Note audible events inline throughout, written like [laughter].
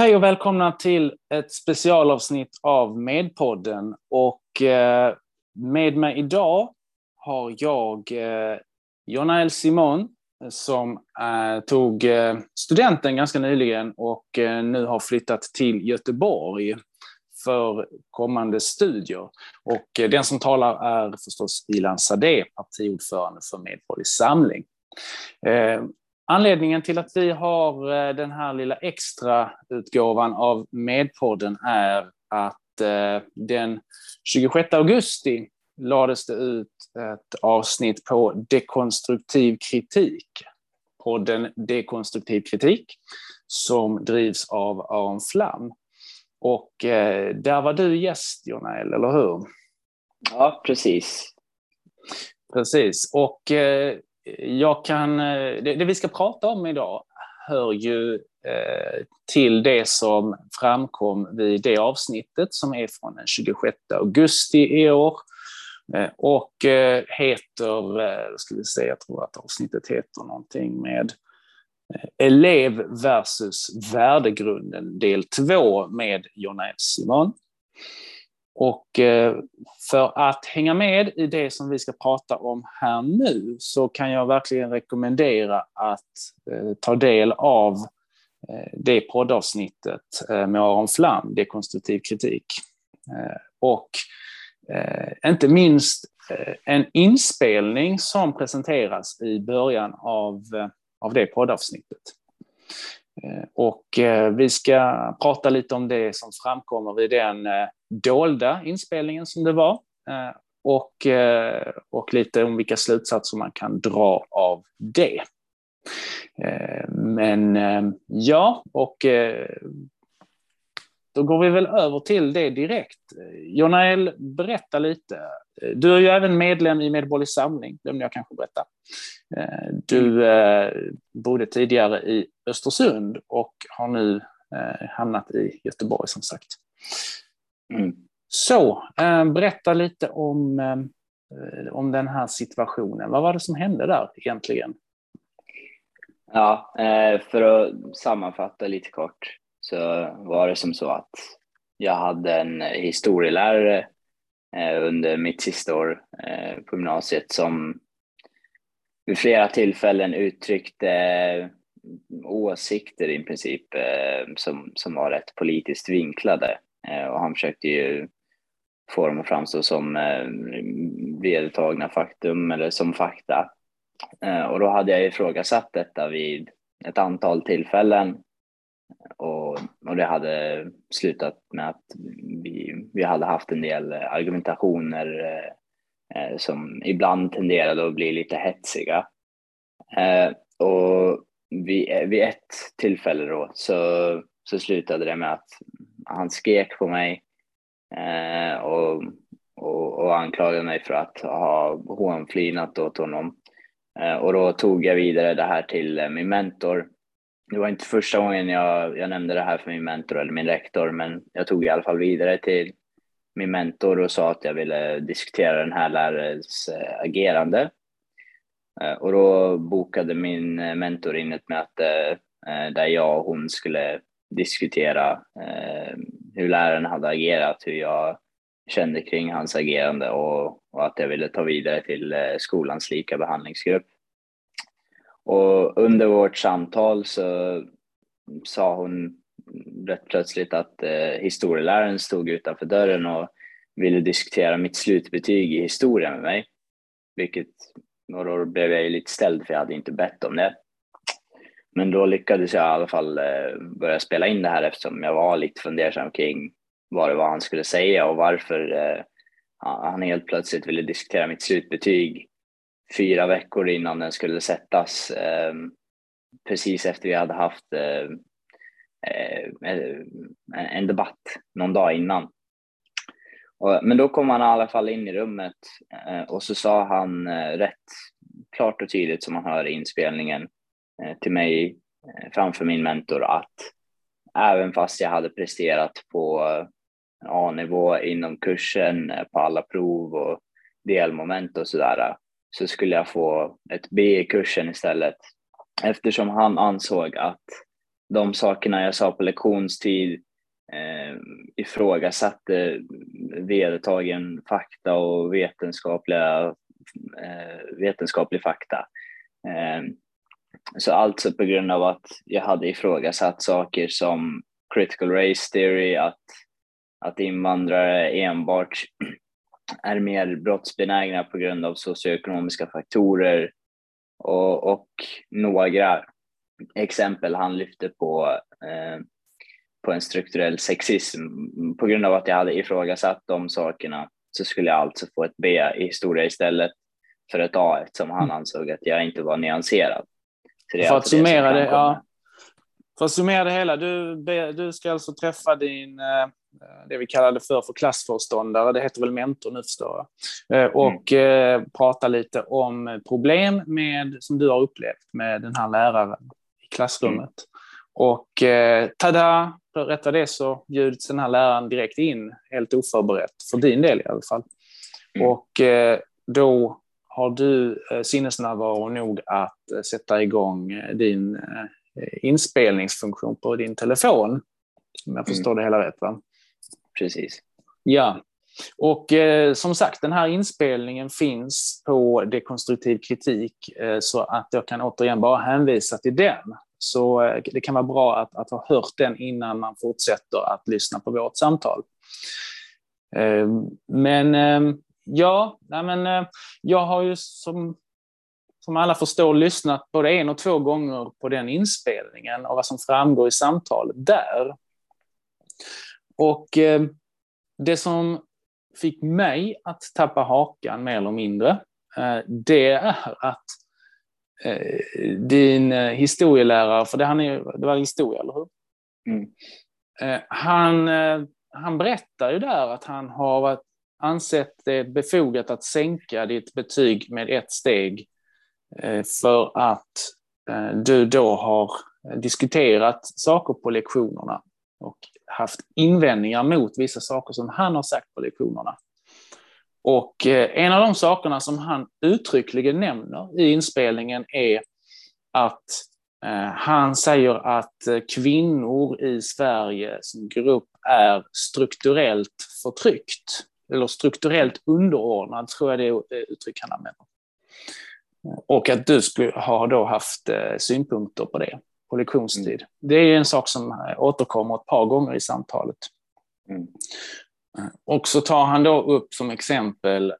Hej och välkomna till ett specialavsnitt av Medpodden. Och eh, med mig idag har jag eh, Jonael Simon som eh, tog studenten ganska nyligen och nu har flyttat till Göteborg för kommande studier. Och den som talar är förstås Ilan Sade, partiordförande för Medborgerlig Samling. Anledningen till att vi har eh, den här lilla extra utgåvan av Medpodden är att eh, den 26 augusti lades det ut ett avsnitt på dekonstruktiv kritik. Podden Dekonstruktiv kritik som drivs av Aron Flam. Och eh, där var du gäst, Jonael, eller hur? Ja, precis. Precis. Och jag kan, eh, det, det, vi ska prata om idag hör ju eh, till det som framkom vid det avsnittet som är från den 26 augusti i år eh, och eh, heter, eh, ska vi se, jag tror att avsnittet heter någonting med eh, Elev versus värdegrunden del 2 med Jonna F. Simon. Och eh, för att hänga med i det som vi ska prata om här nu så kan jag verkligen rekommendera att eh, ta del av eh, det poddavsnittet med Aron Flam, Dekonstruktiv kritik. Och inte minst en inspelning som presenteras i början av, av det poddavsnittet. Och vi ska prata lite om det som framkommer i den eh, dolda inspelningen som det var. Och, och lite om vilka slutsatser man kan dra av det. Men ja, och då går vi väl över till det direkt. Jonael, berätta lite. Du är ju även medlem i Medborgerlig Samling, glömde jag kanske berätta. Eh, du eh, bodde tidigare i Östersund och har nu eh, hamnat i Göteborg som sagt. Mm. Så, berätta lite om, om den här situationen. Vad var det som hände där egentligen? Ja, för att sammanfatta lite kort så var det som så att jag hade en historielärare under mitt sista år på gymnasiet som vid flera tillfällen uttryckte eh, åsikter i princip eh, som, som var rätt politiskt vinklade. Eh, och han försökte ju få dem att framstå som eh, vedertagna faktum eller som fakta. Eh, och då hade jag ifrågasatt detta vid ett antal tillfällen och, och det hade slutat med att vi, vi hade haft en del eh, argumentationer eh, som ibland tenderade att bli lite hetsiga. Eh, och vid, vid ett tillfälle då så, så slutade det med att han skrek på mig eh, och, och, och anklagade mig för att ha hånflinat åt honom. Eh, och då tog jag vidare det här till eh, min mentor. Det var inte första gången jag, jag nämnde det här för min mentor eller min rektor, men jag tog i alla fall vidare till min mentor och sa att jag ville diskutera den här lärarens eh, agerande. Eh, och då bokade min eh, mentor in ett möte eh, där jag och hon skulle diskutera eh, hur läraren hade agerat, hur jag kände kring hans agerande och, och att jag ville ta vidare till eh, skolans lika behandlingsgrupp. Och under vårt samtal så sa hon rätt plötsligt att eh, historieläraren stod utanför dörren och ville diskutera mitt slutbetyg i historia med mig. Vilket, och då blev jag ju lite ställd för jag hade inte bett om det. Men då lyckades jag i alla fall eh, börja spela in det här eftersom jag var lite fundersam kring vad det var han skulle säga och varför eh, han helt plötsligt ville diskutera mitt slutbetyg fyra veckor innan den skulle sättas. Ehm, precis efter vi hade haft eh, en debatt någon dag innan. Men då kom han i alla fall in i rummet och så sa han rätt klart och tydligt som man hör i inspelningen Eh, till mig eh, framför min mentor att även fast jag hade presterat på A-nivå inom kursen eh, på alla prov och delmoment och sådär så skulle jag få ett B i kursen istället eftersom han ansåg att de sakerna jag sa på lektionstid eh, ifrågasatte vedertagen fakta och vetenskapliga, eh, vetenskaplig fakta. Eh, så alltså på grund av att jag hade ifrågasatt saker som critical race theory, att, att invandrare enbart [clears throat] är mer brottsbenägna på grund av socioekonomiska faktorer och, och några exempel han lyfte på, eh, på en strukturell sexism. På grund av att jag hade ifrågasatt de sakerna så skulle jag alltså få ett B i historia istället för ett A eftersom han mm. ansåg att jag inte var nyanserad. För, att alltså summera det, ja, för att summera det hela, du, du ska alltså träffa din eh, det vi kallade för, för klassföreståndare, det heter väl mentor nu förstår jag, eh, och mm. prata lite om problem med, som du har upplevt med den här läraren i klassrummet. Mm. Och eh, tada, rätt vad det så bjuds den här läraren direkt in, helt oförberett, för din del i alla fall. Mm. Och eh, då har du eh, sinnesnärvaro nog att sätta igång din eh, inspelningsfunktion på din telefon. Om jag förstår mm. det hela rätt. Va? precis. Ja, och eh, som sagt, den här inspelningen finns på dekonstruktiv kritik eh, så att jag kan återigen bara hänvisa till den. Så eh, det kan vara bra att, att, ha hört den innan man fortsätter att lyssna på vårt samtal. Eh, men eh, ja, nej, men, eh, jag har ju som, som alla förstår lyssnat både en och två gånger på den inspelningen och vad som framgår i samtalet där. Och eh, det som fick mig att tappa hakan mer eller mindre, eh, det är att eh, din historielärare, för det, han är, det var historia, eller hur? Mm. Han, han berättar ju där att han har ansett det befogat att sänka ditt betyg med ett steg eh, för att eh, du då har diskuterat saker på lektionerna och haft invändningar mot vissa saker som han har sagt på lektionerna. Och eh, en av de sakerna som han uttryckligen nämner i inspelningen är att han säger att kvinnor i Sverige som grupp är strukturellt förtryckt. Eller strukturellt underordnad, tror jag det är det uttryck han använder. Och att du skulle ha då haft synpunkter på det på lektionstid. Mm. Det är en sak som eh, återkommer ett par gånger i samtalet. Mm. Eh, och så tar han då upp som exempel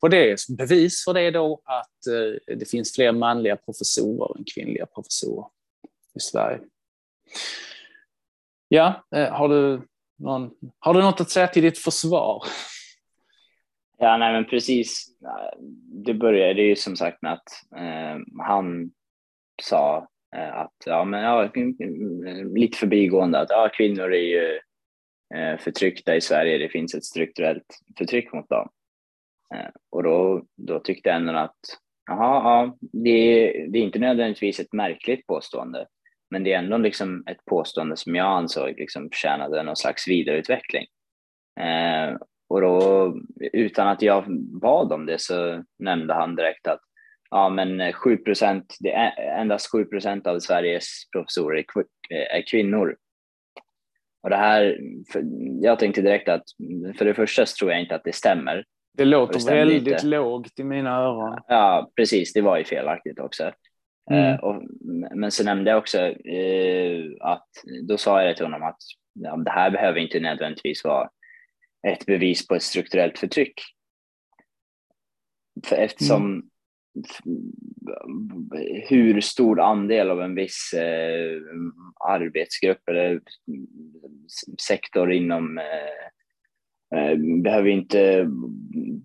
på det, som bevis för det då, att det finns fler manliga professorer än kvinnliga professorer i Sverige. Ja, har, du någon, har du något att säga till ditt försvar? Ja, nej men precis. Det började ju som sagt med att eh, han sa Eh, att, ja, men, ja, lite förbigående att ja, kvinnor är ju eh, förtryckta i Sverige, det finns ett strukturellt förtryck mot dem. Eh, och då, då tyckte jag ändå att jaha, ja, det, är, det är inte nödvändigtvis ett märkligt påstående, men det är ändå liksom ett påstående som jag ansåg liksom förtjänade någon slags vidareutveckling. Eh, och då, utan att jag bad om det så nämnde han direkt att ja, men 7 eh, det är endast 7 procent av Sveriges professorer är kvinnor. Och det här, jag tänkte direkt att för det första så tror jag inte att det stämmer. Det låter det väldigt inte. lågt i mina öron. Ja, precis. Det var ju felaktigt också. Mm. Uh, och, men så nämnde jag också uh, att då sa jag till honom att ja, det här behöver inte nödvändigtvis vara ett bevis på ett strukturellt förtryck. För eftersom mm hur stor andel av en viss eh, arbetsgrupp eller sektor inom eh, eh, behöver inte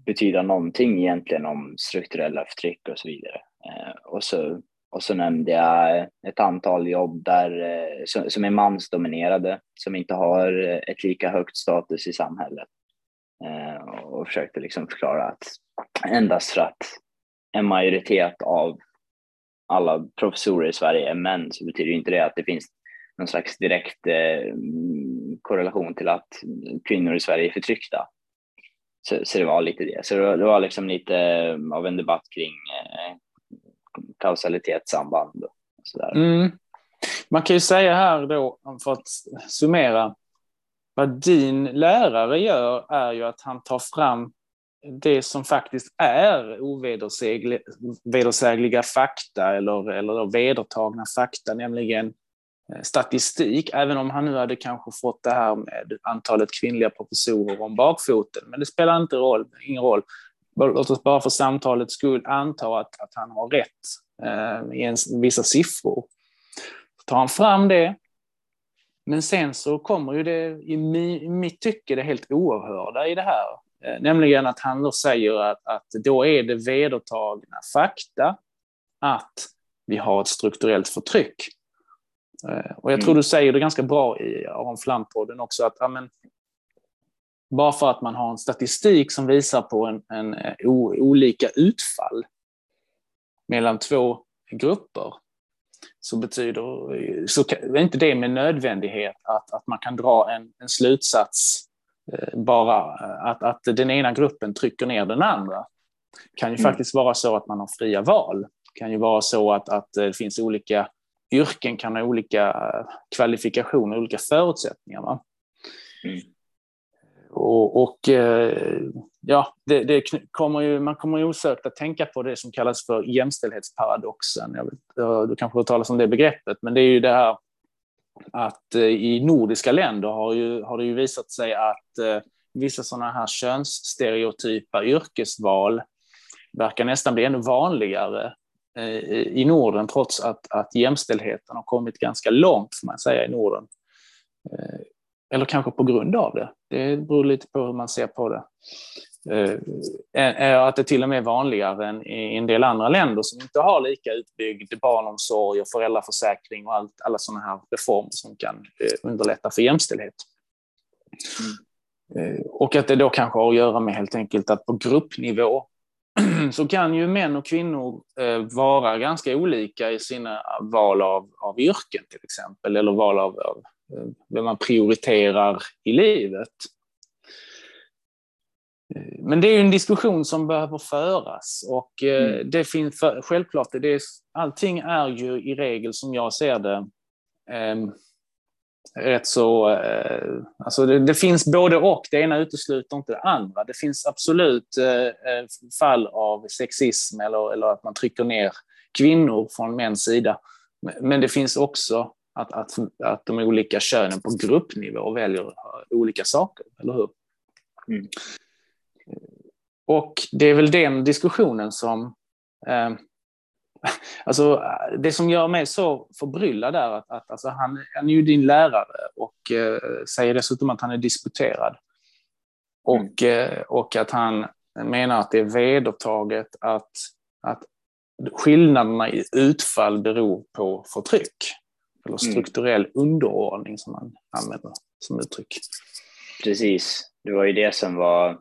betyda någonting egentligen om strukturella förtryck och så vidare. Eh, och, så, och så nämnde jag ett antal jobb där, eh, som, som är mansdominerade, som inte har eh, ett lika högt status i samhället. Eh, och försökte liksom förklara att endast för att en majoritet av alla professorer i Sverige är män så betyder inte det att det finns någon slags direkt eh, korrelation till att kvinnor i Sverige är förtryckta. Så, så det var lite det. Så det var, liksom lite eh, av en debatt kring eh, kausalitetssamband och sådär. Mm. Man kan ju säga här då, för att summera, vad din lärare gör är ju att han tar fram det som faktiskt är ovedersägliga fakta eller, eller vedertagna fakta, nämligen eh, statistik, även om han nu hade kanske fått det här med antalet kvinnliga professorer om bakfoten. Men det spelar inte roll, ingen roll. Låt oss bara för samtalets skull anta att, att han har rätt eh, i en, vissa siffror. Så tar han fram det, men sen så kommer ju det, i mitt tycke, det helt oerhörda i det här. Eh, nämligen att han då säger att, att då är det vedertagna fakta att vi har ett strukturellt förtryck. Eh, och jag tror mm. du säger det ganska bra i Aron Flam-podden också, att amen, bara för att man har en statistik som visar på en, en eh, o, olika utfall mellan två grupper, så betyder så är inte det med nödvändighet att, att man kan dra en, en slutsats eh, bara att, att den ena gruppen trycker ner den andra. Det kan ju mm. faktiskt vara så att man har fria val. Det kan ju vara så att, att det finns olika yrken kan ha olika kvalifikationer, olika förutsättningar. Mm. Och, och eh, ja, det, det, kommer ju, man kommer ju osökt att tänka på det som kallas för jämställdhetsparadoxen. Jag vet, du kanske har talat om det begreppet, men det är ju det här att eh, i nordiska länder har, ju, har det ju visat sig att eh, vissa sådana här könsstereotypa yrkesval verkar nästan bli ännu vanligare i Norden trots att, att jämställdheten har kommit ganska långt, får man säga, i Norden. Eller kanske på grund av det. Det beror lite på hur man ser på det. Eh, att det till och med är vanligare än i en del andra länder som inte har lika utbyggd barnomsorg och föräldraförsäkring och allt, alla sådana här reformer som kan eh, underlätta för jämställdhet. Mm. Eh, och att det då kanske har att göra med helt enkelt att på gruppnivå [clears throat] så kan ju män och kvinnor vara ganska olika i sina val av, av yrken till exempel, eller val av, av vem man prioriterar i livet. Men det är en diskussion som behöver föras och eh, mm. det finns självklart, det är, allting är ju i regel som jag ser det eh, rätt så, eh, alltså det, det, finns både och, det ena utesluter inte det andra. Det finns absolut eh, eh, fall av sexism eller, eller att man trycker ner kvinnor från mäns sida. Men det finns också att, att, att de olika könen på gruppnivå väljer olika saker, eller hur? Mm. Och det är väl den diskussionen som... Eh, [laughs] alltså, det som gör mig så förbryllad är att, att alltså, han, han är ju din lärare och eh, säger dessutom att han är disputerad. Och, mm. eh, och att han menar att det är vedertaget att, att skillnaderna i utfall beror på förtryck. Eller mm. strukturell mm. underordning som man använder som uttryck. Precis, det var ju det som var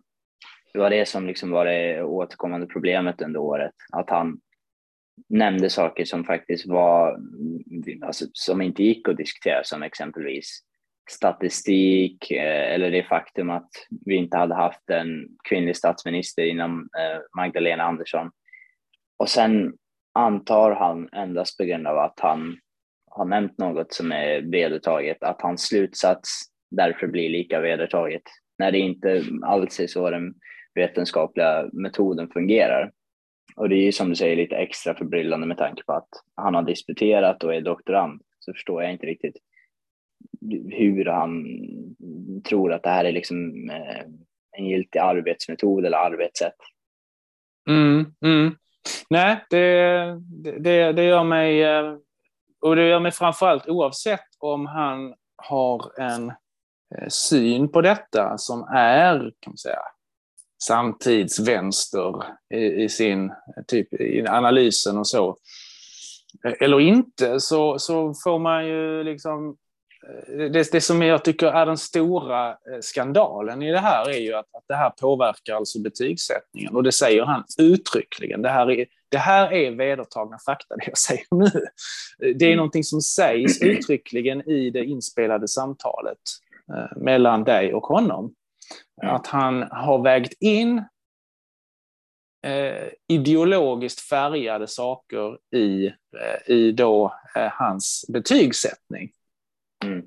det var det som liksom var det återkommande problemet under året. Att han nämnde saker som faktiskt var, alltså, som inte gick att diskutera, som exempelvis statistik eh, eller det faktum att vi inte hade haft en kvinnlig statsminister inom eh, Magdalena Andersson. Och sen antar han endast på grund av att han har nämnt något som är vedertaget, att hans slutsats därför blir lika vedertaget, när det inte alls är så den vetenskapliga metoden fungerar. Och det är ju som du säger lite extra förbryllande med tanke på att han har disputerat och är doktorand, så förstår jag inte riktigt hur han tror att det här är liksom eh, en giltig arbetsmetod eller arbetssätt. Mm, mm. Nej, det, det, det gör mig eh, och det gör mig framförallt oavsett om han har en eh, syn på detta som är, kan man säga, samtidsvänster i, i sin typ i analysen och så. Eh, eller inte, så, så får man ju liksom eh, det, det som jag tycker är den stora skandalen i det här är ju att, att det här påverkar alltså betygssättningen och det säger han uttryckligen. Det här är, det här är vedertagna fakta, det jag säger nu. Det är mm. någonting som sägs uttryckligen i det inspelade samtalet eh, mellan dig och honom. Mm. Att han har vägt in eh, ideologiskt färgade saker i, eh, i då, eh, hans betygssättning. Mm.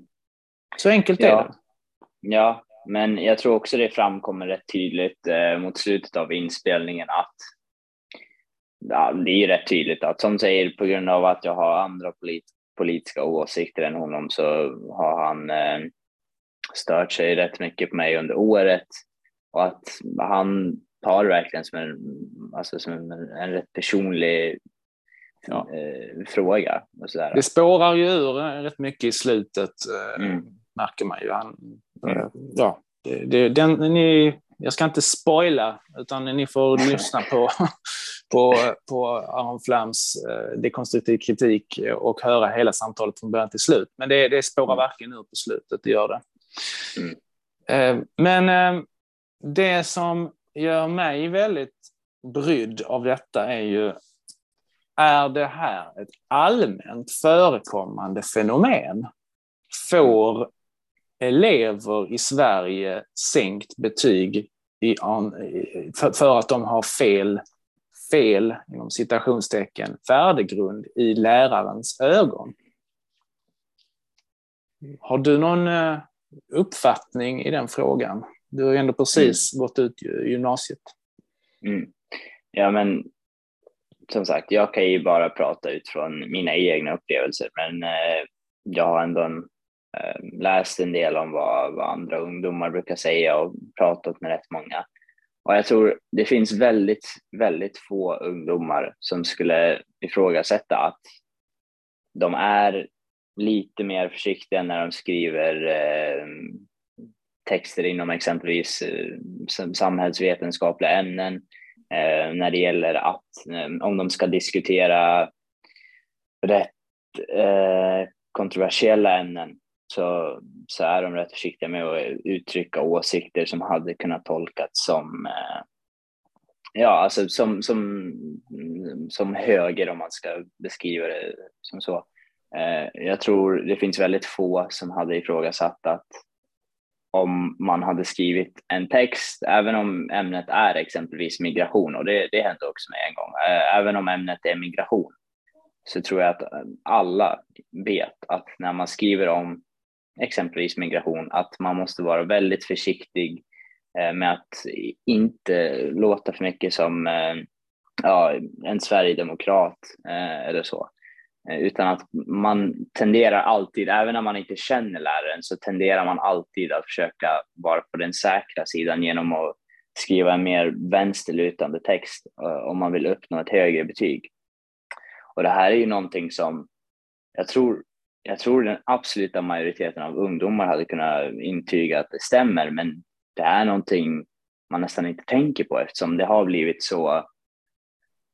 Så enkelt ja. är det. Ja, men jag tror också det framkommer rätt tydligt eh, mot slutet av inspelningen att ja, det är rätt tydligt att som säger på grund av att jag har andra polit politiska åsikter än honom så har han eh, stört sig rätt mycket på mig under året och att han tar verkligen som en, alltså som en, en rätt personlig ja. eh, fråga. Och sådär. Det spårar ju ur rätt mycket i slutet, eh, mm. märker man ju. Han, mm. ja, det, det, den, ni, jag ska inte spoila, utan ni får [laughs] lyssna på, på, på Aron Flams eh, dekonstruktiv kritik och höra hela samtalet från början till slut. Men det, det spårar mm. verkligen ur på slutet, det gör det. Mm. Eh, men eh, det som gör mig väldigt brydd av detta är ju, är det här ett allmänt förekommande fenomen? Får elever i Sverige sänkt betyg i, för, för att de har fel, fel inom citationstecken, värdegrund i lärarens ögon? Har du någon eh, uppfattning i den frågan? Du har ju ändå precis mm. gått ut gymnasiet. Mm. Ja, men som sagt, jag kan ju bara prata utifrån mina egna upplevelser, men eh, jag har ändå en, eh, läst en del om vad, vad, andra ungdomar brukar säga och pratat med rätt många. Och jag tror det finns väldigt, väldigt få ungdomar som skulle ifrågasätta att de är lite mer försiktiga när de skriver eh, texter inom exempelvis eh, samhällsvetenskapliga ämnen eh, när det gäller att eh, om de ska diskutera rätt eh, kontroversiella ämnen så, så är de rätt försiktiga med att uttrycka åsikter som hade kunnat tolkas som eh, ja, alltså som, som, som höger om man ska beskriva det som så. Eh, jag tror det finns väldigt få som hade ifrågasatt att om man hade skrivit en text, även om ämnet är exempelvis migration, och det, det hände också med en gång, eh, även om ämnet är migration, så tror jag att alla vet att när man skriver om exempelvis migration, att man måste vara väldigt försiktig eh, med att inte låta för mycket som eh, ja, en sverigedemokrat eh, eller så. Utan att man tenderar alltid, även när man inte känner läraren, så tenderar man alltid att försöka vara på den säkra sidan genom att skriva en mer vänsterlutande text om man vill uppnå ett högre betyg. Och det här är ju någonting som jag tror, jag tror den absoluta majoriteten av ungdomar hade kunnat intyga att det stämmer, men det är någonting man nästan inte tänker på eftersom det har blivit så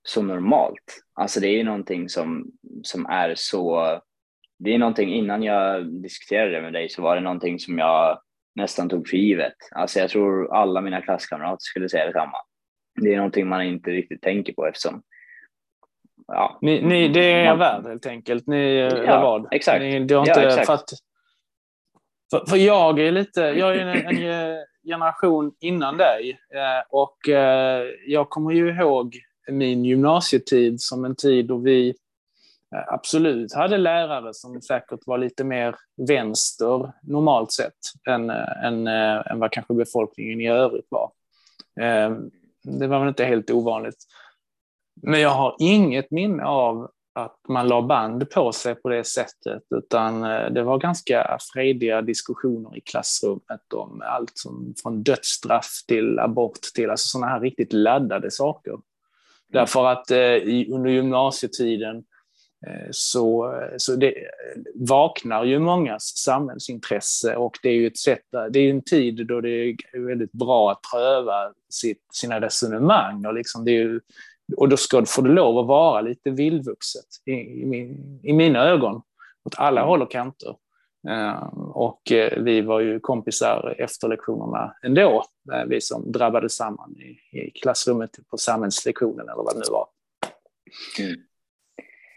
så normalt. Alltså det är någonting som, som är så, det är någonting innan jag diskuterade det med dig så var det någonting som jag nästan tog för givet. Alltså jag tror alla mina klasskamrater skulle säga detsamma. Det är någonting man inte riktigt tänker på eftersom Ja. Ni, ni, det är er värld helt enkelt? Ni, ja, vad? Exakt. Ni, det har inte, ja, exakt. För, att, för, för, jag är lite, jag är en, en generation innan dig eh, och eh, jag kommer ju ihåg min gymnasietid som en tid då vi eh, absolut hade lärare som säkert var lite mer vänster normalt sett än, än, än vad kanske befolkningen i övrigt var. Det var väl inte helt ovanligt. Men jag har inget minne av att man la band på sig på det sättet, utan det var ganska frediga diskussioner i klassrummet om allt som från dödsstraff till abort till alltså sådana här riktigt laddade saker. Därför att eh, under gymnasietiden eh, så, så det vaknar ju mångas samhällsintresse och det är ju ett sätt, det är en tid då det är väldigt bra att pröva sitt, sina resonemang och, liksom det är och då ska, får det lov att vara lite vildvuxet i, i, min, i mina ögon åt alla mm. håll och kanter. Eh, och eh, vi var ju kompisar efter lektionerna ändå, eh, vi som drabbade samman i, i klassrummet på samhällslektionen eller vad det nu var. Mm.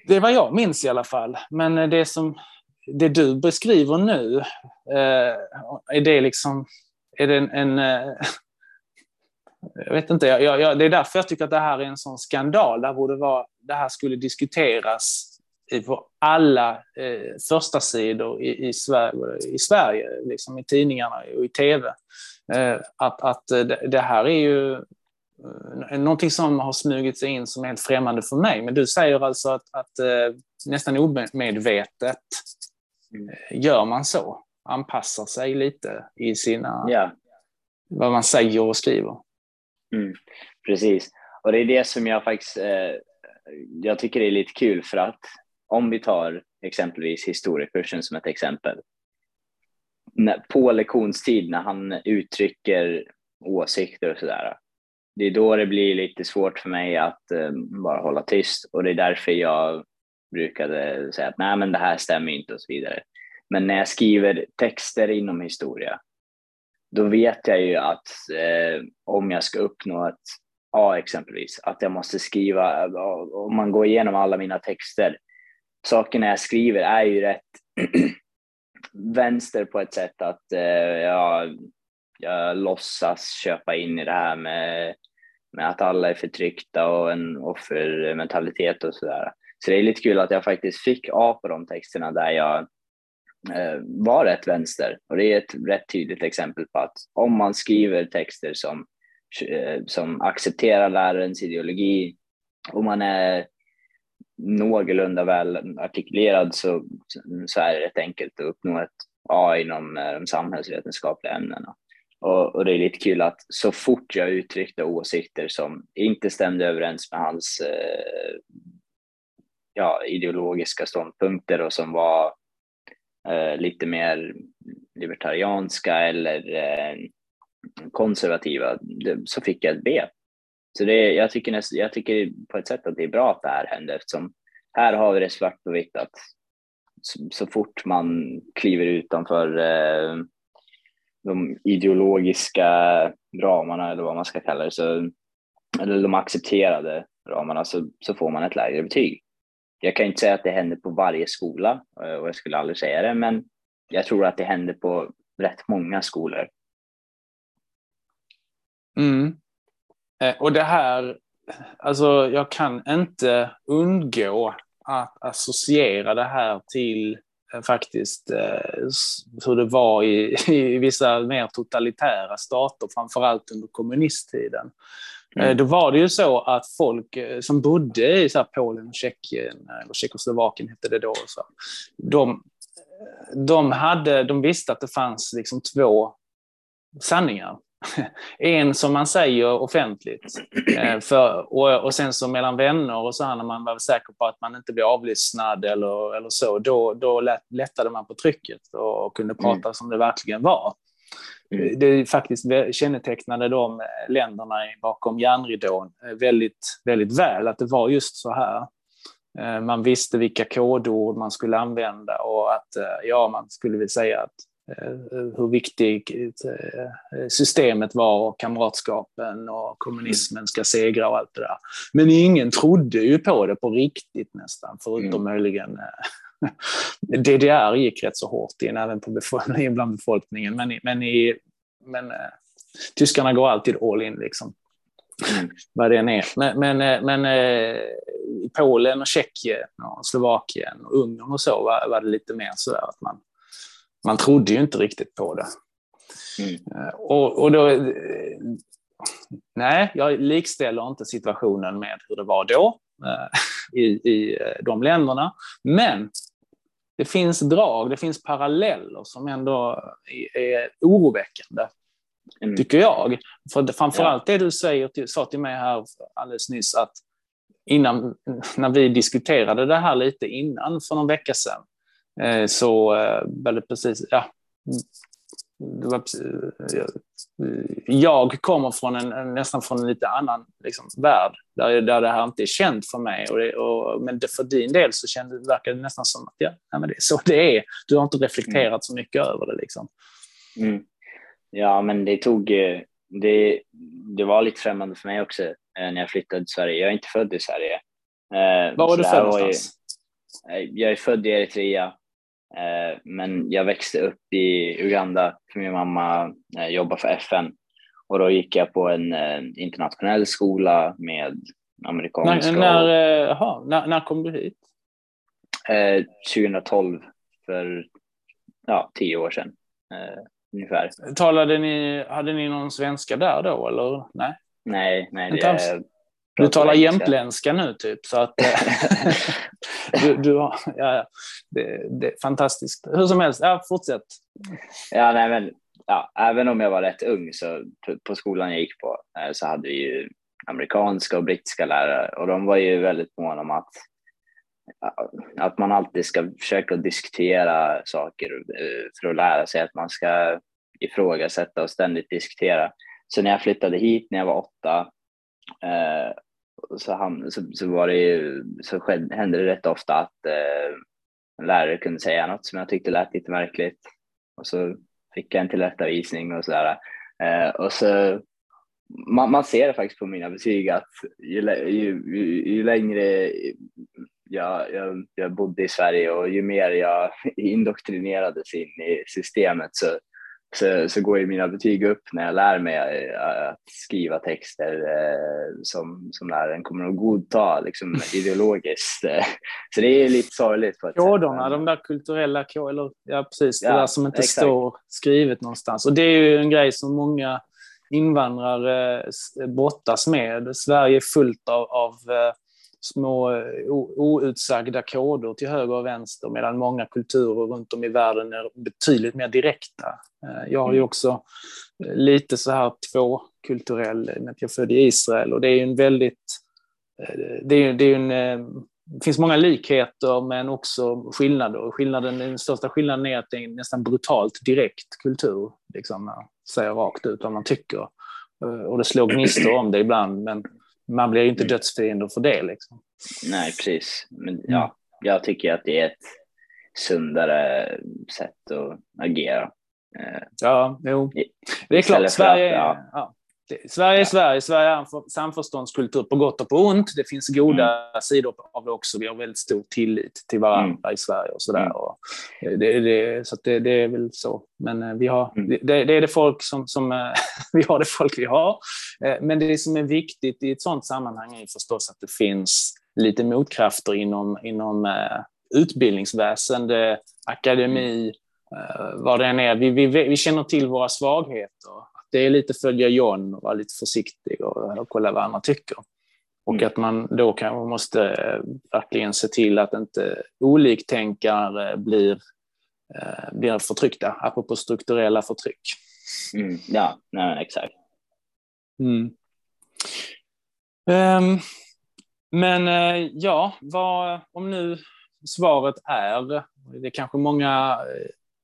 Det är vad jag minns i alla fall. Men det som det du beskriver nu, är det liksom är det en, en jag vet inte, jag, jag, det är därför jag tycker att det här är en sån skandal. Det, borde vara, det här skulle diskuteras på alla eh, första sidor i, i, Sverige, i Sverige, liksom i tidningarna och i tv. Eh, att att det, det, här är ju eh, någonting som har smugit sig in som är helt främmande för mig. Men du säger alltså att, att eh, nästan omedvetet mm. gör man så, anpassar sig lite i sina, yeah. vad man säger och skriver. Mm, precis, och det är det som jag faktiskt eh, jag tycker det är lite kul för att om vi tar exempelvis historiekursen som ett exempel. På lektionstid när han uttrycker åsikter och sådär. Det är då det blir lite svårt för mig att eh, bara hålla tyst och det är därför jag brukade säga att nej men det här stämmer inte och så vidare. Men när jag skriver texter inom historia, då vet jag ju att eh, om jag ska uppnå ett A exempelvis, att jag måste skriva, eh, om man går igenom alla mina texter, sakerna jag skriver är ju rätt [clears throat] vänster på ett sätt att eh, jag, jag låtsas köpa in i det här med, med att alla är förtryckta och en offermentalitet och sådär. Så det är lite kul att jag faktiskt fick A på de texterna där jag Eh, var rätt vänster. Och det är ett rätt tydligt exempel på att om man skriver texter som, eh, som accepterar lärarens ideologi och man är någorlunda väl artikulerad så, så är det rätt enkelt att uppnå ett A inom eh, de samhällsvetenskapliga ämnena. Och, och, det är lite kul att så fort jag uttryckte åsikter som inte stämde överens med hans eh, ja, ideologiska ståndpunkter och som var eh, Eh, lite mer libertarianska eller eh, konservativa så fick jag ett B. Så det, jag, tycker näst, jag tycker på ett sätt att det är bra att det här händer eftersom här har vi det svart på vitt att så, så fort man kliver utanför eh, de ideologiska ramarna eller vad man ska kalla det, så, eller de accepterade ramarna, så, så får man ett lägre betyg. Jag kan inte säga att det händer på varje skola eh, och jag skulle aldrig säga det, men jag tror att det händer på rätt många skolor. Mm. Eh, och det här, alltså jag kan inte undgå att associera det här till eh, faktiskt hur det var i, [laughs] i vissa mer totalitära stater, framförallt under kommunisttiden. Mm. Då var det ju så att folk som bodde i så Polen och Tjeckien, eller Tjeckoslovakien hette det då, så, de, de, hade, de visste att det fanns liksom två sanningar. [laughs] en som man säger offentligt. Eh, för, och, och sen så mellan vänner och så här när man var säker på att man inte blir avlyssnad eller, eller så, då, då lättade man på trycket och kunde mm. prata mm. som det verkligen var. Det faktiskt kännetecknade de länderna bakom järnridån eh, väldigt, väldigt väl, att det var just så här. Eh, man visste vilka kodord man skulle använda och att ja, man skulle väl säga att Eh, hur viktigt eh, systemet var och kamratskapen och kommunismen ska segra och allt det där. Men ingen trodde ju på det på riktigt nästan, förutom mm. möjligen eh, [laughs] DDR gick rätt så hårt in även på befolkningen, [laughs] bland befolkningen. Men, men, i, men tyskarna går alltid all in liksom. Mm. [laughs] Vad det än är. Men, men, men i Polen och Tjeckien och Slovakien och Ungern och så var, var det lite mer så där att man man trodde ju inte riktigt på det. Mm. Eh, och, och då, eh, nej, jag likställer inte situationen med hur det var då eh, i, i de länderna. Men det finns drag, det finns paralleller som ändå är oroväckande, mm. tycker jag. För framförallt det du säger, sa till mig här alldeles nyss, att innan, när vi diskuterade det här lite innan för någon vecka sedan, Eh, så eh, väldigt precis, ja. Var, jag kommer från en, nästan från en lite annan liksom, värld där, där det här inte är känt för mig. Och, det, och men det, för din del så kände, verkar det nästan som att ja, men det är så det är. Du har inte reflekterat mm. så mycket över det. Liksom. Mm. Ja, men det tog... Eh, det, det var lite främmande för mig också när jag flyttade till Sverige. Jag är inte född i Sverige. Var var du född någonstans? Jag är född i Eritrea Eh, men jag växte upp i Uganda för min mamma eh, jobbar för FN Och då gick jag på en eh, internationell skola med amerikanska. När, när, aha, när, när kom du hit? Eh, 2012, för ja, tio år sedan eh, ungefär. Talade ni, hade ni någon svenska där då eller? Nej, nej, nej det du talar jämtländska nu typ, så att eh, [laughs] du, du har, ja, det, det är fantastiskt. Hur som helst, ja, fortsätt. Ja, nej, men ja, även om jag var rätt ung så på skolan jag gick på eh, så hade vi ju amerikanska och brittiska lärare och de var ju väldigt måna om att att man alltid ska försöka diskutera saker eh, för att lära sig att man ska ifrågasätta och ständigt diskutera. Så när jag flyttade hit när jag var åtta eh, så, ham, så, så, var det ju, så skedde, hände det rätt ofta att eh, en lärare kunde säga något som jag tyckte lät lite märkligt och så fick jag en tillrättavisning och sådär. Eh, och så man, man, ser det faktiskt på mina betyg att ju, ju, ju, ju längre jag, jag, jag, bodde i Sverige och ju mer jag [laughs] indoktrinerades in i systemet så så, så går ju mina betyg upp när jag lär mig eh, att skriva texter eh, som, som läraren kommer att godta liksom, [laughs] ideologiskt. Så det är lite sorgligt. På ett Koderna, de där kulturella koderna, ja precis, ja, det där som inte exakt. står skrivet någonstans. Och det är ju en grej som många invandrare brottas med. Sverige är fullt av, av eh, små eh, outsagda koder till höger och vänster medan många kulturer runt om i världen är betydligt mer direkta. Eh, jag har ju mm. också eh, lite så här tvåkulturell, jag är född i Israel och det är en väldigt, det är, det är en, det finns många likheter men också skillnader. Skillnaden, den största skillnaden är att det är en nästan brutalt direkt kultur. Liksom, man säger rakt ut vad man tycker. Och det slår gnistor om det ibland men man blir ju inte mm. dödsfiender för det. Liksom. Nej, precis. Men ja, jag tycker att det är ett sundare sätt att agera. Eh, ja, jo. Det är klart, Sverige, att, ja. Ja, Sverige är Sverige. Sverige är en samförståndskultur på gott och på ont. Det finns goda mm. sidor av det också. Vi har väldigt stor tillit till varandra mm. i Sverige och sådär. Mm. Det, det, så det, det, är väl så. Men eh, vi har, mm. det, är det folk som, som eh, [laughs] vi har det folk vi har. Eh, men det som är viktigt i ett sådant sammanhang är förstås att det finns lite motkrafter inom, inom utbildningsväsende, akademi, vad det än är. Vi, vi, vi känner till våra svagheter det är lite följa John och vara lite försiktig och, och kolla vad andra tycker. Och mm. att man då kanske måste eh, verkligen se till att inte oliktänkare blir, eh, blir förtryckta, apropå strukturella förtryck. Mm. Ja, nej, exakt. Mm. Um, men uh, ja, vad, om nu svaret är, det är kanske många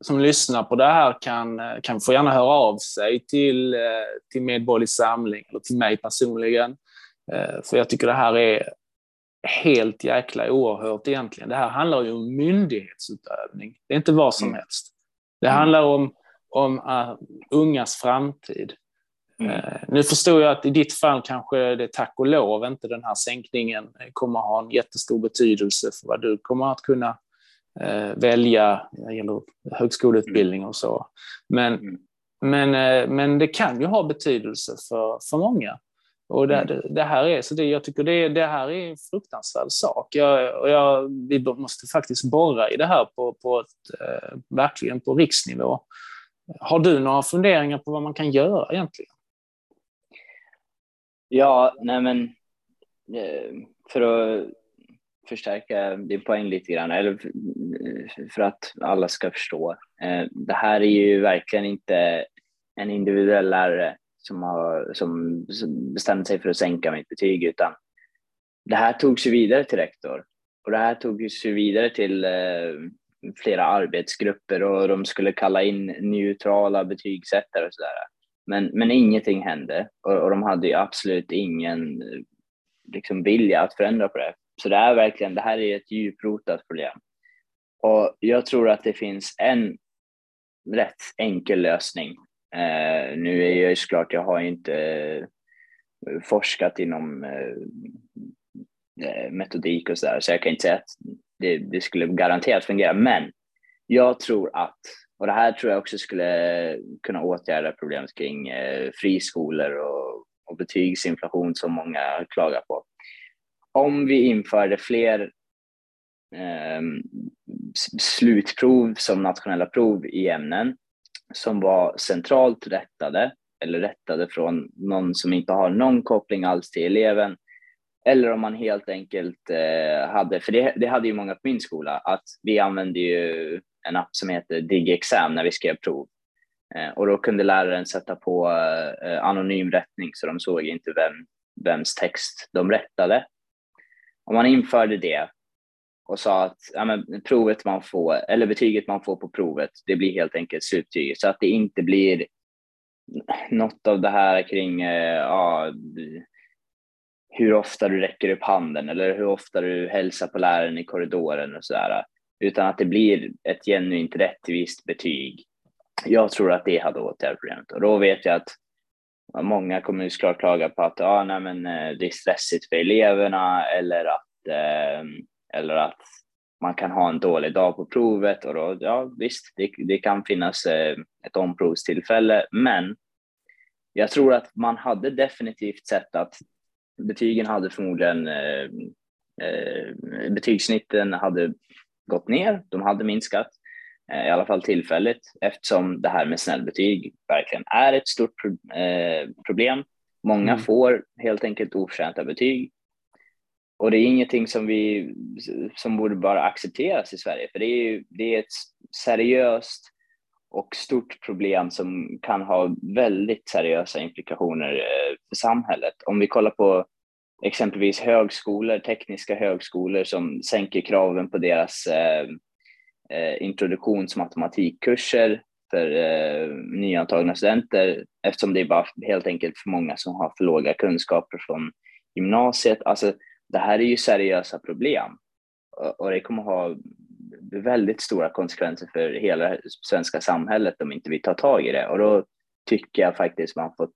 som lyssnar på det här kan, kan få gärna höra av sig till, eh, till Medborgerlig Samling eller till mig personligen. Eh, för jag tycker det här är helt jäkla oerhört egentligen. Det här handlar ju om myndighetsutövning. Det är inte vad som mm. helst. Det mm. handlar om, om uh, ungas framtid. Mm. Uh, nu förstår jag att i ditt fall kanske det tack och lov inte den här sänkningen kommer ha en jättestor betydelse för vad du kommer att kunna eh, välja när det gäller högskoleutbildning och så. Men, mm. men, eh, men det kan ju ha betydelse för, för många. Och det, mm. det, här är, så det, jag tycker det, det här är en fruktansvärd sak. Jag, och jag, vi måste faktiskt borra i det här på, på ett, eh, verkligen på riksnivå. Har du några funderingar på vad man kan göra egentligen? Ja, nej men eh, för att förstärka din poäng lite grann, eller för att alla ska förstå. Eh, det här är ju verkligen inte en individuell lärare som har som bestämt sig för att sänka mitt betyg, utan det här togs ju vidare till rektor och det här togs ju vidare till eh, flera arbetsgrupper och de skulle kalla in neutrala betygsättare och sådär. Men, men ingenting hände och, och de hade ju absolut ingen liksom, vilja att förändra på det. Så det är verkligen, det här är ett djuprotat problem. Och jag tror att det finns en rätt enkel lösning. Eh, nu är jag ju såklart, jag har inte eh, forskat inom eh, eh, metodik och sådär, så jag kan inte säga att det, det skulle garanterat fungera, men jag tror att Och det här tror jag också skulle kunna åtgärda problemet kring eh, friskolor och, och betygsinflation som många klagar på. Om vi införde fler eh, slutprov som nationella prov i ämnen som var centralt rättade eller rättade från någon som inte har någon koppling alls till eleven. Eller om man helt enkelt eh, hade, för det, det hade ju många på min skola, att vi använde ju en app som heter DigiExam när vi skrev prov. Eh, och då kunde läraren sätta på eh, anonym rättning så de såg inte vem, vems text de rättade. Om man införde det och sa att ja, men, provet man får, eller betyget man får på provet, det blir helt enkelt slutbetyget så att det inte blir något av det här kring eh, ja, hur ofta du räcker upp handen eller hur ofta du hälsar på läraren i korridoren och sådär, utan att det blir ett genuint rättvist betyg. Jag tror att det hade åtgärdat problemet. Och då vet jag att många kommer såklart klaga på att ah, nej, men, eh, det är stressigt för eleverna eller att, eh, eller att man kan ha en dålig dag på provet och då, ja visst, det, det kan finnas eh, ett omprovstillfälle, men jag tror att man hade definitivt sett att betygen hade förmodligen, eh, eh, betygssnitten hade gått ner, de hade minskat, i alla fall tillfälligt, eftersom det här med snällbetyg verkligen är ett stort eh, problem. Många mm. får helt enkelt oförtjänta betyg och det är ingenting som vi som borde bara accepteras i Sverige, för det är ju det är ett seriöst och stort problem som kan ha väldigt seriösa implikationer eh, för samhället. Om vi kollar på exempelvis högskolor, tekniska högskolor som sänker kraven på deras eh, eh Eh, introduktionsmatematikkurser för eh, nyantagna studenter eftersom det är bara helt enkelt för många som har för låga kunskaper från gymnasiet. Alltså, det här är ju seriösa problem och det kommer ha väldigt stora konsekvenser för hela det svenska samhället om inte vi tar tag i det och då tycker jag faktiskt man får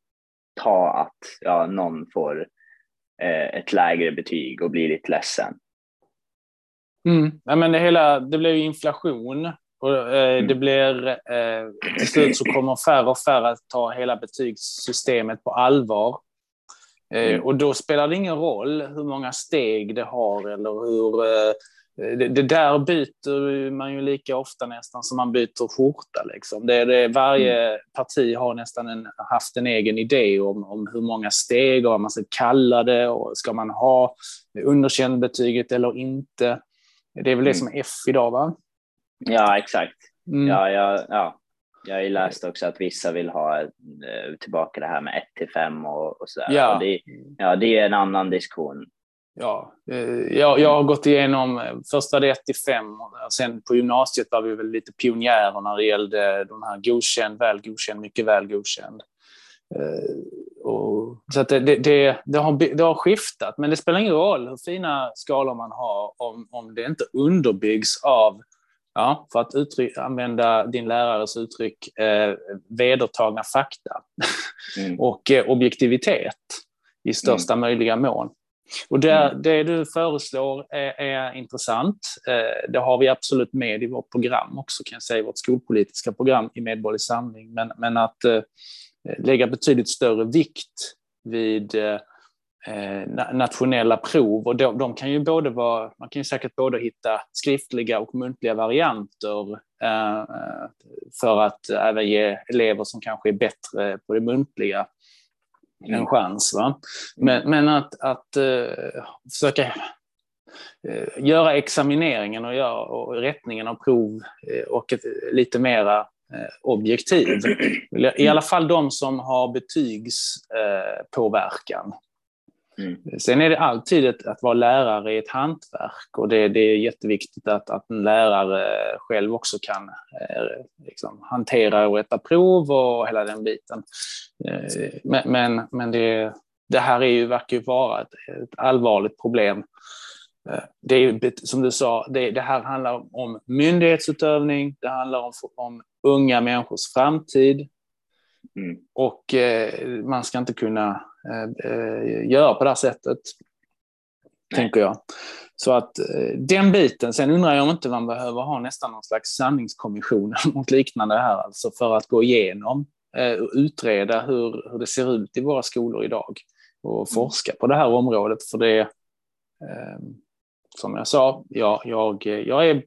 ta att ja, någon får eh, ett lägre betyg och blir lite ledsen. Mm. Ja, men det, hela, det blir ju inflation och eh, mm. det blir eh, till slut så kommer färre och färre att ta hela betygssystemet på allvar. Eh, mm. Och då spelar det ingen roll hur många steg det har eller hur... Eh, det, det, där byter man ju lika ofta nästan som man byter skjorta. Liksom. Det, det, varje mm. parti har nästan en, haft en egen idé om, om hur många steg och vad man ska kalla det. Och ska man ha underkänd betyget eller inte? Det är väl det mm. som är F idag, va? Ja, exakt. Mm. Ja, ja, ja. Jag har ju läst också att vissa vill ha eh, tillbaka det här med 1 till 5 och, och sådär. Ja. Och det, ja, det är en annan diskussion. Ja, eh, jag, jag har gått igenom, eh, först var det 1 till 5 sen på gymnasiet var vi väl lite pionjärer när det gällde de här godkänd, väl godkänd, mycket väl godkänd. Och, så det, det, det, har, det har skiftat, men det spelar ingen roll hur fina skalor man har om, om det inte underbyggs av Ja, för att uttryck, använda din lärares uttryck, eh, vedertagna fakta mm. [laughs] och eh, objektivitet i största mm. möjliga mån. Och det, mm. det du föreslår är, är intressant. Eh, det har vi absolut med i vårt program också, kan jag säga, vårt skolpolitiska program i Medborgerlig Samling. Men, men att eh, lägga betydligt större vikt vid eh, Eh, nationella prov och de, de, kan ju både vara, man kan ju säkert både hitta skriftliga och muntliga varianter eh, för att även ge elever som kanske är bättre på det muntliga en mm. chans. Va? Men, men att, att försöka göra examineringen och, göra, och rättningen av prov och ett, lite mera objektiv. I alla fall de som har betygspåverkan. Mm. Sen är det alltid ett, att vara lärare i ett hantverk och det, det är jätteviktigt att, att en lärare själv också kan eh, liksom, hantera och rätta prov och hela den biten. Eh, men men, men det, det här är ju, verkar ju vara ett, ett allvarligt problem. Eh, det är som du sa, det, det, här handlar om myndighetsutövning, det handlar om, om unga människors framtid. Mm. Och eh, man ska inte kunna Eh, eh, göra på det här sättet. Nej. Tänker jag. Så att eh, den biten, sen undrar jag om inte man behöver ha nästan någon slags sanningskommission [laughs] eller liknande här, alltså för att gå igenom eh, och utreda hur, hur det ser ut i våra skolor idag och forska på det här området. För det, som jag sa, jag, jag, jag är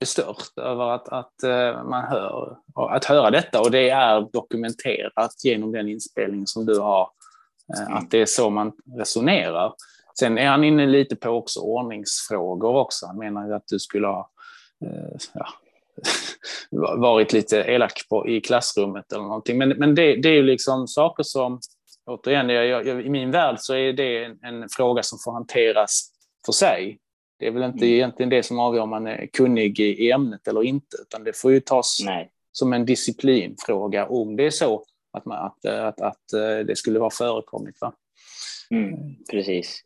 bestört över att, att eh, man hör, att höra detta och det är dokumenterat genom den inspelning som du har, eh, att det är så man resonerar. Sen är han inne lite på också ordningsfrågor också. Han menar ju att du skulle ha eh, ja, [laughs] varit lite elak på, i klassrummet eller någonting. Men, men det, det är ju liksom saker som, återigen, jag, jag, i min värld så är det en, en, fråga som får hanteras för sig. Det är väl inte mm. egentligen det som avgör om man är kunnig i ämnet eller inte, utan det får ju tas Nej. som en disciplinfråga om det är så att, man, att, att, att eh, det skulle vara förekommit. Va? Mm, precis.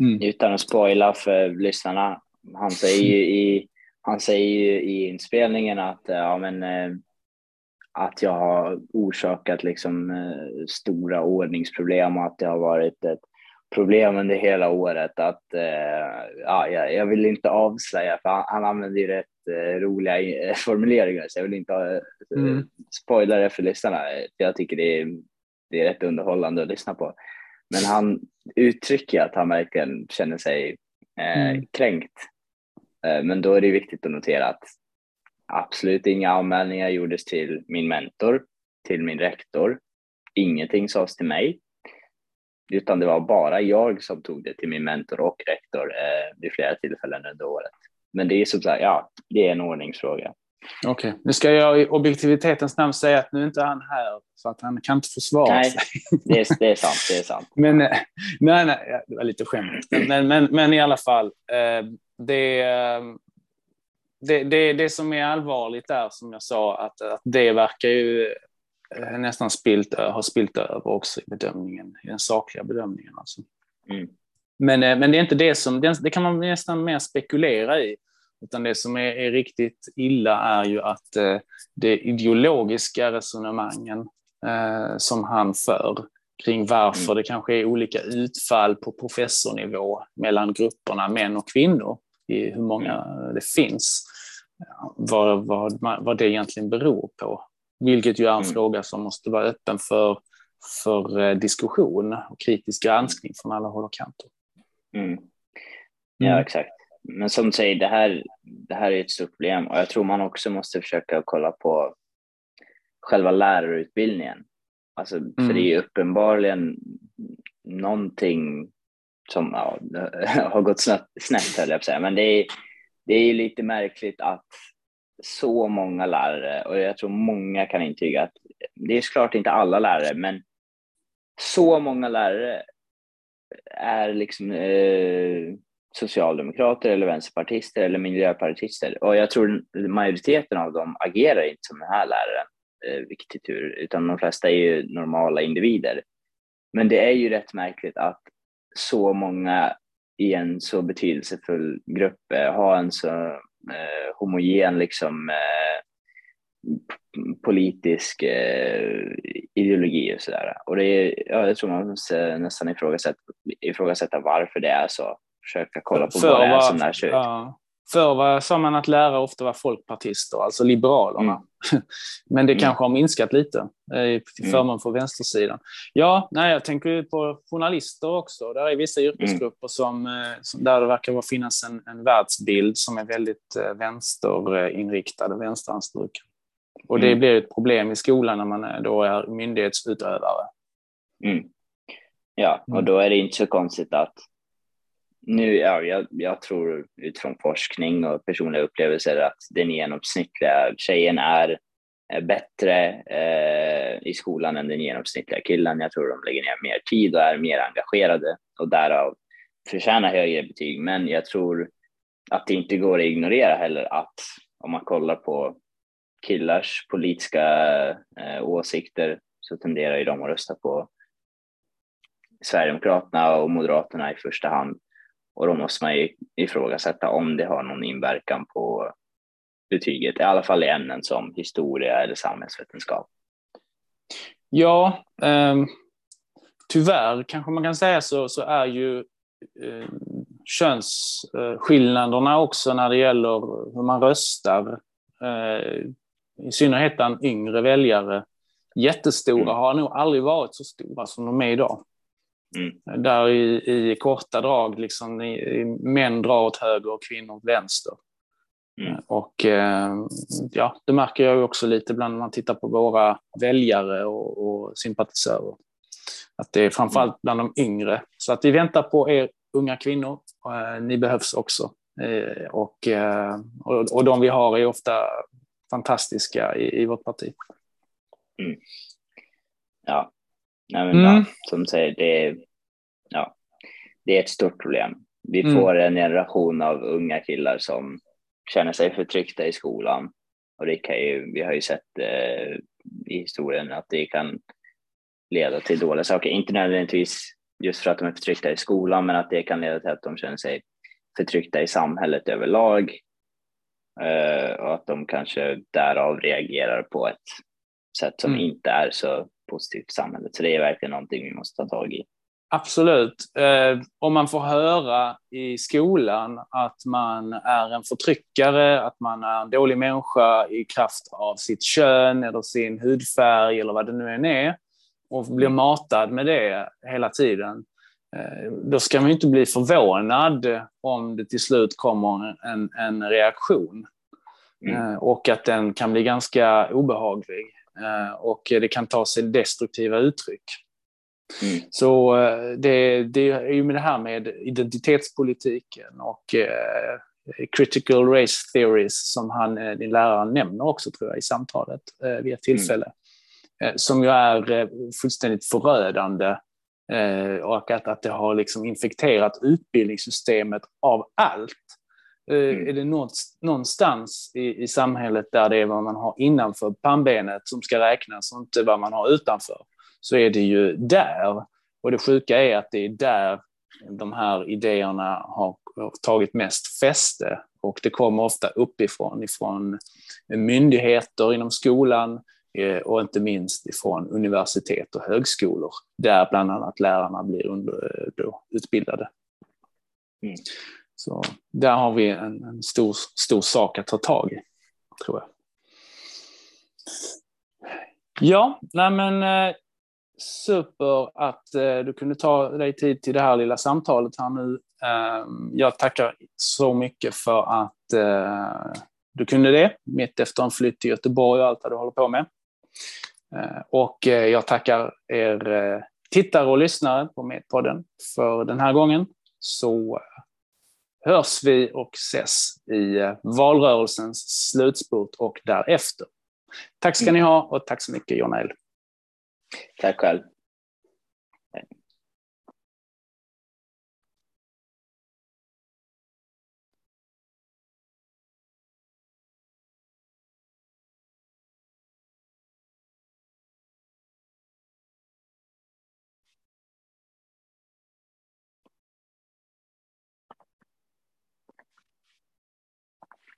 Mm. Utan att spoila för lyssnarna. Han säger ju i, han säger i inspelningen att, ja, men, eh, att jag har orsakat liksom, eh, stora ordningsproblem och att det har varit ett problem under hela året. Att, eh, ja, jag vill inte avslöja, för han, han använder ju rätt roliga [laughs] formuleringar, så jag vill inte mm. spoila det för lyssnarna. Jag tycker det är, det är rätt underhållande att lyssna på. Men han uttrycker att han verkligen känner sig eh, mm. kränkt. Eh, men då är det viktigt att notera att absolut inga anmälningar gjordes till min mentor, till min rektor. Ingenting sades till mig, utan det var bara jag som tog det till min mentor och rektor eh, vid flera tillfällen under året. Men det är som sagt, ja, det är en ordningsfråga. Okej, okay. nu ska jag i objektivitetens namn säga att nu är inte han här, så att han kan inte försvara nej, sig. [laughs] Det är, det är sant. Det är sant. [laughs] men, eh, nej, nej, det var lite skämt. Men, men, men i alla fall, eh, det, eh, det, det, det som är allvarligt är, som jag sa, att, att det verkar ju nästan spilt, ha spilt över också i bedömningen, i den sakliga bedömningen. Alltså. Mm. Men, men det är inte det som, det kan man nästan mer spekulera i. Utan det som är, är riktigt illa är ju att eh, det ideologiska resonemangen eh, som han för kring varför mm. det kanske är olika utfall på professornivå mellan grupperna män och kvinnor, i hur många mm. det finns, vad, vad, vad det egentligen beror på. Vilket ju är en mm. fråga som måste vara öppen för, för eh, diskussion och kritisk granskning från alla håll och kanter. Mm. Ja, mm. exakt men som du säger, det här, det här är ett stort problem och jag tror man också måste försöka kolla på själva lärarutbildningen. Alltså, mm. För det är uppenbarligen någonting som ja, [laughs] har gått snett, snett höll jag på att säga. Men det är, det är lite märkligt att så många lärare, och jag tror många kan intyga att det är såklart inte alla lärare, men så många lärare är liksom eh, socialdemokrater eller vänsterpartister eller miljöpartister. Och jag tror majoriteten av dem agerar inte som den här läraren, eh, vilket är tur, utan de flesta är ju normala individer. Men det är ju rätt märkligt att så många i en så betydelsefull grupp eh, har en så eh, homogen liksom, eh, politisk eh, ideologi och sådär. Och det är, ja, jag tror man måste nästan ifrågasätta, ifrågasätta varför det är så försöka kolla på vad det är som sig ut. Ja. Förr var, sa man att lärare ofta var folkpartister, alltså liberalerna. Mm. [laughs] Men det mm. kanske har minskat lite eh, till mm. förmån för vänstersidan. Ja, nej, jag tänker på journalister också. Där är vissa mm. yrkesgrupper som, eh, som, där det verkar finnas en, en världsbild som är väldigt eh, vänsterinriktad och vänsteranstruken. Och det mm. blir ett problem i skolan när man då är myndighetsutövare. Mm. Ja, och då är det inte så konstigt att nu, ja, jag, jag, tror utifrån forskning och personliga upplevelser att den genomsnittliga tjejen är eh, bättre eh, i skolan än den genomsnittliga killen. Jag tror de lägger ner mer tid och är mer engagerade och därav förtjänar högre betyg. Men jag tror att det inte går att ignorera heller att om man kollar på killars politiska eh, åsikter så tenderar ju de att rösta på Sverigedemokraterna och Moderaterna i första hand. Och då måste man ju ifrågasätta om det har någon inverkan på betyget, i alla fall i ämnen som historia eller samhällsvetenskap. Ja, eh, tyvärr kanske man kan säga så, så är ju eh, könsskillnaderna också när det gäller hur man röstar. I synnerhet bland yngre väljare. Jättestora, mm. har nog aldrig varit så stora som de är idag. Mm. Där i, i, korta drag, liksom, i, i, män drar åt höger och kvinnor åt vänster. Mm. Och eh, ja, det märker jag också lite bland när man tittar på våra väljare och, och sympatisörer. Att det är framförallt bland de yngre. Så att vi väntar på er unga kvinnor. Eh, ni behövs också. Eh, och, eh, och, och de vi har är ofta fantastiska i, i vårt parti. Mm. Ja, Nej, men, mm. ja, som säger, det är, ja, det är ett stort problem. Vi mm. får en generation av unga killar som känner sig förtryckta i skolan. Och det kan ju, vi har ju sett eh, i historien att det kan leda till dåliga saker. Inte nödvändigtvis just för att de är förtryckta i skolan, men att det kan leda till att de känner sig förtryckta i samhället överlag. Eh, och att de kanske därav reagerar på ett sätt som mm. inte är så positivt för samhället. Så det är verkligen någonting vi måste ta tag i. Absolut. Eh, om man får höra i skolan att man är en förtryckare, att man är en dålig människa i kraft av sitt kön eller sin hudfärg eller vad det nu än är och blir matad med det hela tiden, eh, då ska man inte bli förvånad om det till slut kommer en, en reaktion. Mm. Eh, och att den kan bli ganska obehaglig. Eh, och det kan ta sig destruktiva uttryck. Mm. Så eh, det, det, är ju med det här med identitetspolitiken och eh, critical race theories som han, din lärare nämner också tror jag i samtalet vid ett tillfälle. Mm. Som ju är fullständigt förödande och att, att det har liksom infekterat utbildningssystemet av allt. Mm. Är det någonstans i, i samhället där det är vad man har innanför pannbenet som ska räknas och inte vad man har utanför, så är det ju där. Och det sjuka är att det är där de här idéerna har tagit mest fäste och det kommer ofta uppifrån, ifrån myndigheter inom skolan eh, och inte minst ifrån universitet och högskolor där bland annat lärarna blir under, då, utbildade. Mm. Så där har vi en, en stor, stor sak att ta tag i, tror jag. Ja, nej men eh, super att eh, du kunde ta dig tid till det här lilla samtalet här nu. Ehm, jag tackar så mycket för att eh, du kunde det, mitt efter en flytt till Göteborg och allt vad du håller på med. Och jag tackar er tittare och lyssnare på Medpodden för den här gången. Så hörs vi och ses i eh, valrörelsens slutspurt och därefter. Tack ska ni ha och tack så mycket John Eil. Tack själv.